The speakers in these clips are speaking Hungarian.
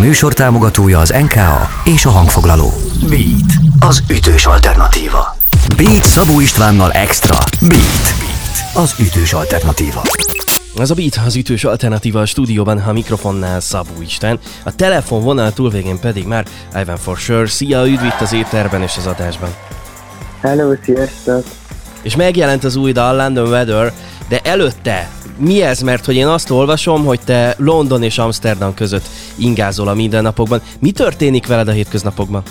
műsor támogatója az NKA és a hangfoglaló. Beat, az ütős alternatíva. Beat Szabó Istvánnal Extra. Beat, Beat az ütős alternatíva. Ez a Beat, az ütős alternatíva a stúdióban, a mikrofonnál Szabó Isten, a telefon vonal túlvégén pedig már Ivan for sure. Szia, üdv itt az étterben és az adásban. Hello, sziasztok! És megjelent az új dal London Weather, de előtte mi ez? Mert hogy én azt olvasom, hogy te London és Amsterdam között ingázol a mindennapokban. Mi történik veled a hétköznapokban?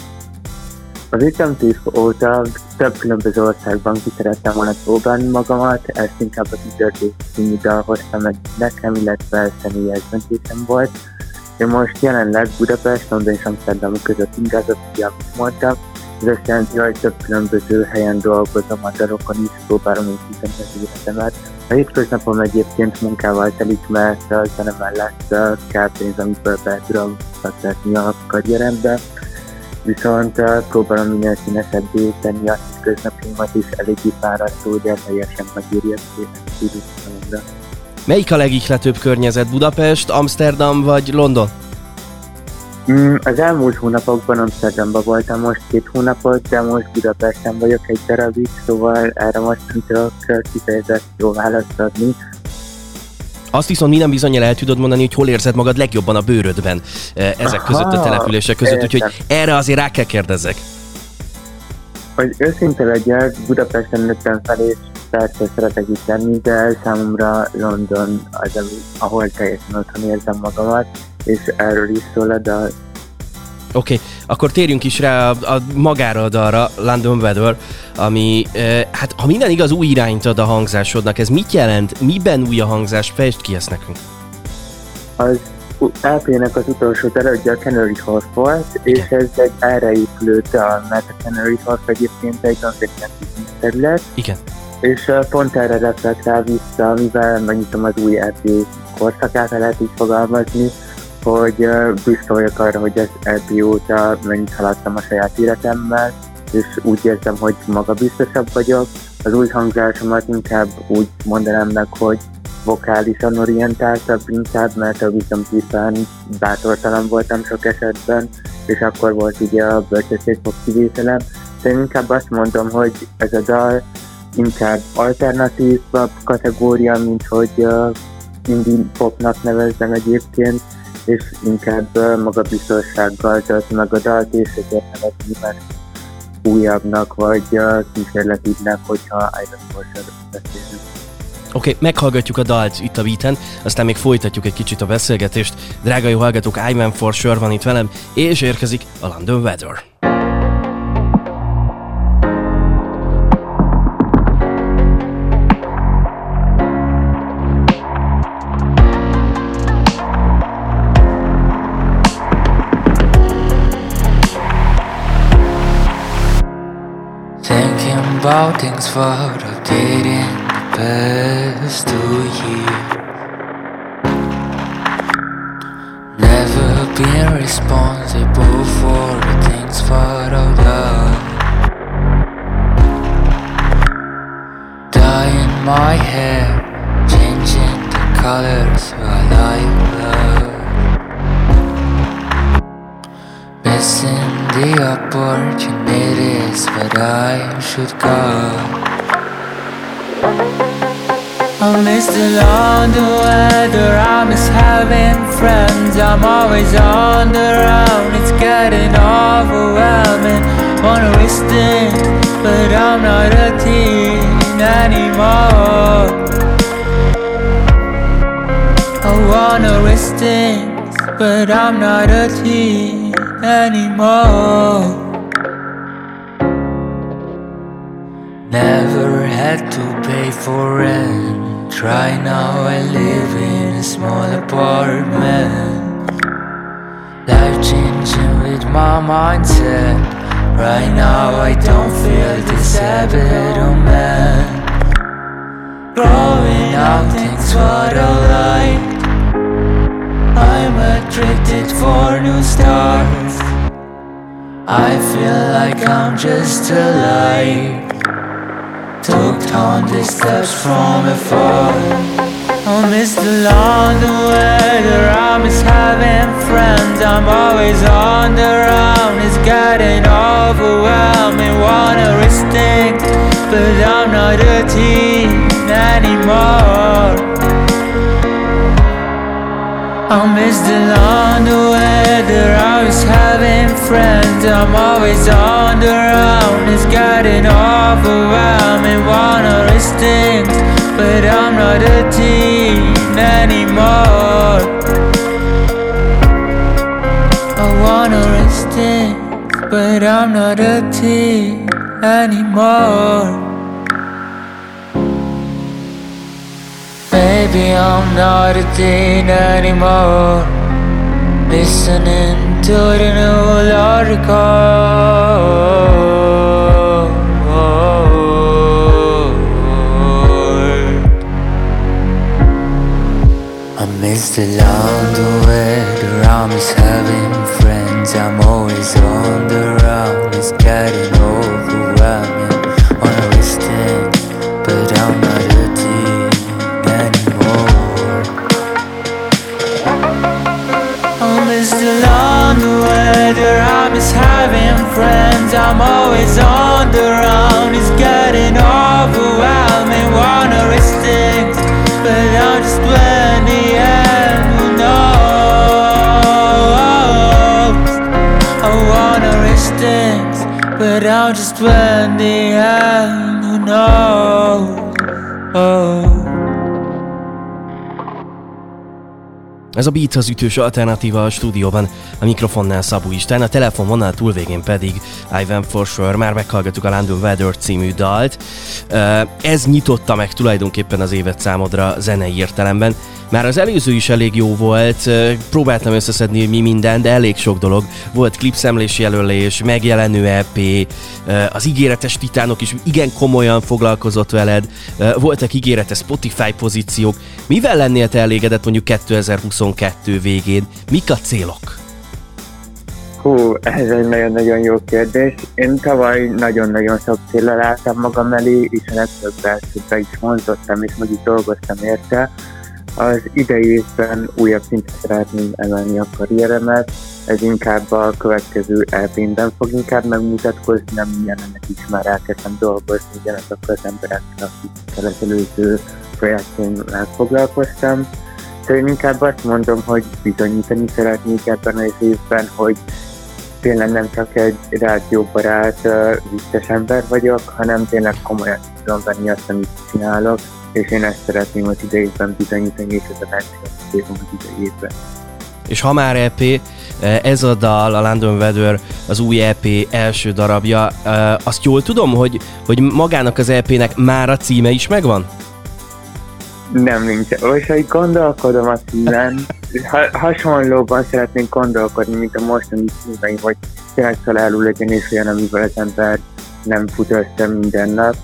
Az ütemtív óta több különböző országban ki szerettem volna próbálni magamat, ezt inkább az dal hoztam meg nekem, illetve személyes döntésem volt. Én most jelenleg Budapest, London és Amsterdam között ingázok, ugye, amit mondtam, ez azt jelenti, hogy több különböző helyen dolgozom a dalokon is, próbálom építeni az életemet. A hétköznapom egyébként munkával telik, mert a zene mellett kell pénz, amiből be tudom a karrierembe viszont próbálom minél színesebbé tenni a hétköznapjaimat is, eléggé fáradtó, de teljesen megéri a számomra. Melyik a legihletőbb környezet? Budapest, Amsterdam vagy London? Mm, az elmúlt hónapokban Amsterdamban voltam most két hónapot, de most Budapesten vagyok egy darabig, szóval erre most nem tudok kifejezett jó választ adni. Azt viszont minden bizonyal el tudod mondani, hogy hol érzed magad legjobban a bőrödben ezek között a települések között, úgyhogy erre azért rá kell kérdezzek. Hogy őszinte legyek, Budapesten nőttem fel, és persze szeretek itt lenni, de számomra London az, ahol teljesen otthon érzem magamat, és erről is szól a dal. Oké, okay, akkor térjünk is rá a, a magára a dalra, London Weather, ami, e, hát ha minden igaz, új irányt ad a hangzásodnak. Ez mit jelent? Miben új a hangzás? Fejtsd ki ezt nekünk. Az LP-nek az utolsó darabja a Canary Horse volt, és ez egy erre épülő dal, mert a Canary Horse egyébként egy nagyon terület. Igen. És pont erre reflektál vissza, mivel megnyitom az új EP korszakát, lehet így fogalmazni, hogy büszke vagyok arra, hogy az EP óta mennyit haladtam a saját életemmel, és úgy érzem, hogy magabiztosabb vagyok. Az új hangzásomat inkább úgy mondanám meg, hogy vokálisan orientáltabb inkább, mert a viszontípán bátortalan voltam sok esetben, és akkor volt ugye a bölcsesség kivételem. De inkább azt mondom, hogy ez a dal inkább alternatív kategória, mint hogy uh, indie popnak nevezzem egyébként, és inkább magabiztossággal tölt meg a dalt, és ezért nevezni, mert újabbnak, vagy kísérletívnek, hogyha Iron Force beszélünk. Oké, okay, meghallgatjuk a dalt itt a beaten, aztán még folytatjuk egy kicsit a beszélgetést. Drága jó hallgatók, Ivan for sure van itt velem, és érkezik a London Weather. about things for of dating the past two years. Never been responsible for the things for of love. I miss the weather, I miss having friends. I'm always on the run, it's getting overwhelming. Wanna risk things, but I'm not a teen anymore. I wanna risk things, but I'm not a teen anymore. Never had to pay for rent. Try now, I live in a small apartment. Life changing with my mindset. Right now, I don't feel this habit, oh man. Growing up, things what I like. I'm addicted for new stars. I feel like I'm just alive. Took the steps from afar. Oh, I miss the London weather. I miss having friends. I'm always on the run. It's getting overwhelming. Wanna but I'm not a teen anymore. I miss the London weather. I was having friends. I'm always on the run. It's getting overwhelming. Wanna risk things, but I'm not a teen anymore. I things, but I'm not a teen anymore. Maybe I'm not a teen anymore. Listening to the new article. I miss the London weather. I miss having friends. I'm always on the run. It's getting overwhelming. I miss the London weather. I miss having friends. I'm always on the run. It's getting overwhelming. Wanna risk things, but I'm just twenty and who knows? I wanna risk things, but I'm just twenty and who knows? Oh. Ez a Beat az ütős alternatíva a stúdióban, a mikrofonnál Szabó István, a telefonvonal túlvégén pedig Ivan For Sure, már meghallgattuk a London Weather című dalt. Ez nyitotta meg tulajdonképpen az évet számodra zenei értelemben. Már az előző is elég jó volt, próbáltam összeszedni, mi minden, de elég sok dolog. Volt klipszemlés jelölés, megjelenő EP, az ígéretes titánok is igen komolyan foglalkozott veled, voltak ígéretes Spotify pozíciók. Mivel lennél te elégedett mondjuk 2022 végén? Mik a célok? Hú, ez egy nagyon-nagyon jó kérdés. Én tavaly nagyon-nagyon sok célra álltam magam elé, és a legtöbbet be is vonzottam, és meg is dolgoztam érte. Az idei évben újabb szintre szeretném emelni a karrieremet, ez inkább a következő EP-ben fog inkább megmutatkozni, nem jelenleg is már elkezdtem dolgozni ugyanazokkal az emberekkel, akikkel az előző projektjémmel foglalkoztam. Szóval én inkább azt mondom, hogy bizonyítani szeretnék ebben az évben, hogy tényleg nem csak egy rádióbarát, vicces ember vagyok, hanem tényleg komolyan tudom venni azt, amit csinálok, és én ezt szeretném az idejében bizonyítani, és ez a legszebb az idejében. És ha már EP, ez a dal, a London Weather, az új EP első darabja, ö, azt jól tudom, hogy, hogy magának az EP-nek már a címe is megvan? Nem nincs. És hogy gondolkodom a címen, ha, hasonlóban szeretnénk gondolkodni, mint a mostani címeim, hogy tényleg találul legyen és olyan, amivel az ember nem fut össze minden nap.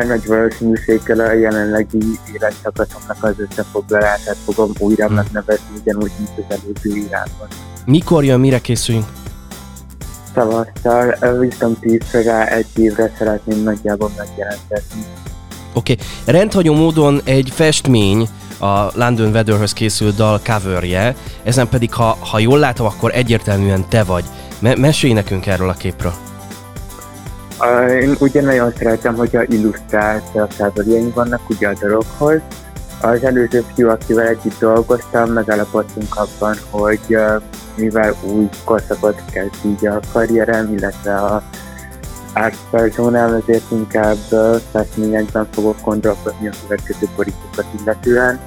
Nagy valószínűséggel a jelenlegi életszakaszomnak az összefoglalását fogom újra Hmm. megnevezni, ugyanúgy, mint az előző írásban. Mikor jön, mire készüljünk? Tavasszal, Wisdom 10 rá egy évre szeretném nagyjából megjelentetni. Oké, okay. rendhagyó módon egy festmény a London Weatherhöz készült dal coverje, ezen pedig, ha, ha jól látom, akkor egyértelműen te vagy. Me- mesélj nekünk erről a képről. Én ugye nagyon szeretem, hogyha illusztrált coverjeim vannak ugye a dalokhoz. Az előző fiú, akivel együtt dolgoztam, megállapodtunk abban, hogy mivel új korszakot kezd így a karrierem, illetve a art personám, ezért inkább festményekben fogok gondolkodni a következő borítókat illetően.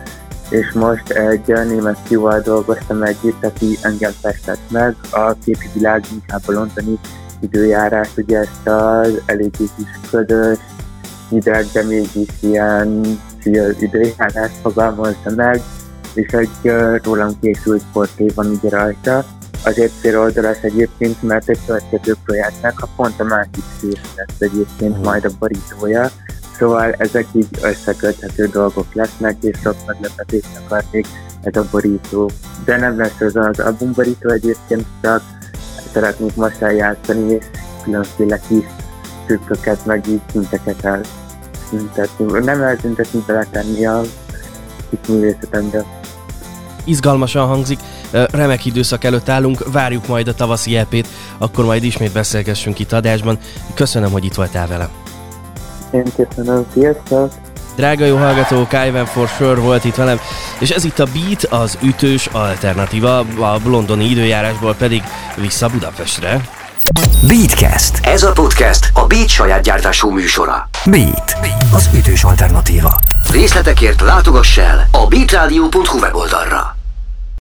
És most egy német fiúval dolgoztam együtt, aki engem festett meg. A képi világ inkább a londoni időjárás, ugye ezt az eléggé kis ködös, hideg, de mégis ilyen időjárás fogalmazza meg, és egy rólam készült portré van ugye rajta. Azért fél oldalas egyébként, mert egy következő projektnek a pont a másik szív lesz egyébként majd a borítója. Szóval ezek így összeköthető dolgok lesznek, és sok meglepetést akarnék ez a borító. De nem lesz ez az albumborító egyébként, csak szeretnék most eljátszani, és különféle kis trükköket, meg így szinteket elszüntetni. Nem elszüntetni, beletenni a kis művészetembe. Izgalmasan hangzik. remek időszak előtt állunk, várjuk majd a tavaszi EP-t, akkor majd ismét beszélgessünk itt adásban. Köszönöm, hogy itt voltál velem. Én köszönöm, sziasztok! Drága jó hallgatók, Ivan for Sure volt itt velem, és ez itt a Beat, az ütős alternatíva, a londoni időjárásból pedig vissza Budapestre. Beatcast. Ez a podcast a Beat saját gyártású műsora. Beat, az ütős alternatíva. Részletekért látogass el a beatradio.hu weboldalra.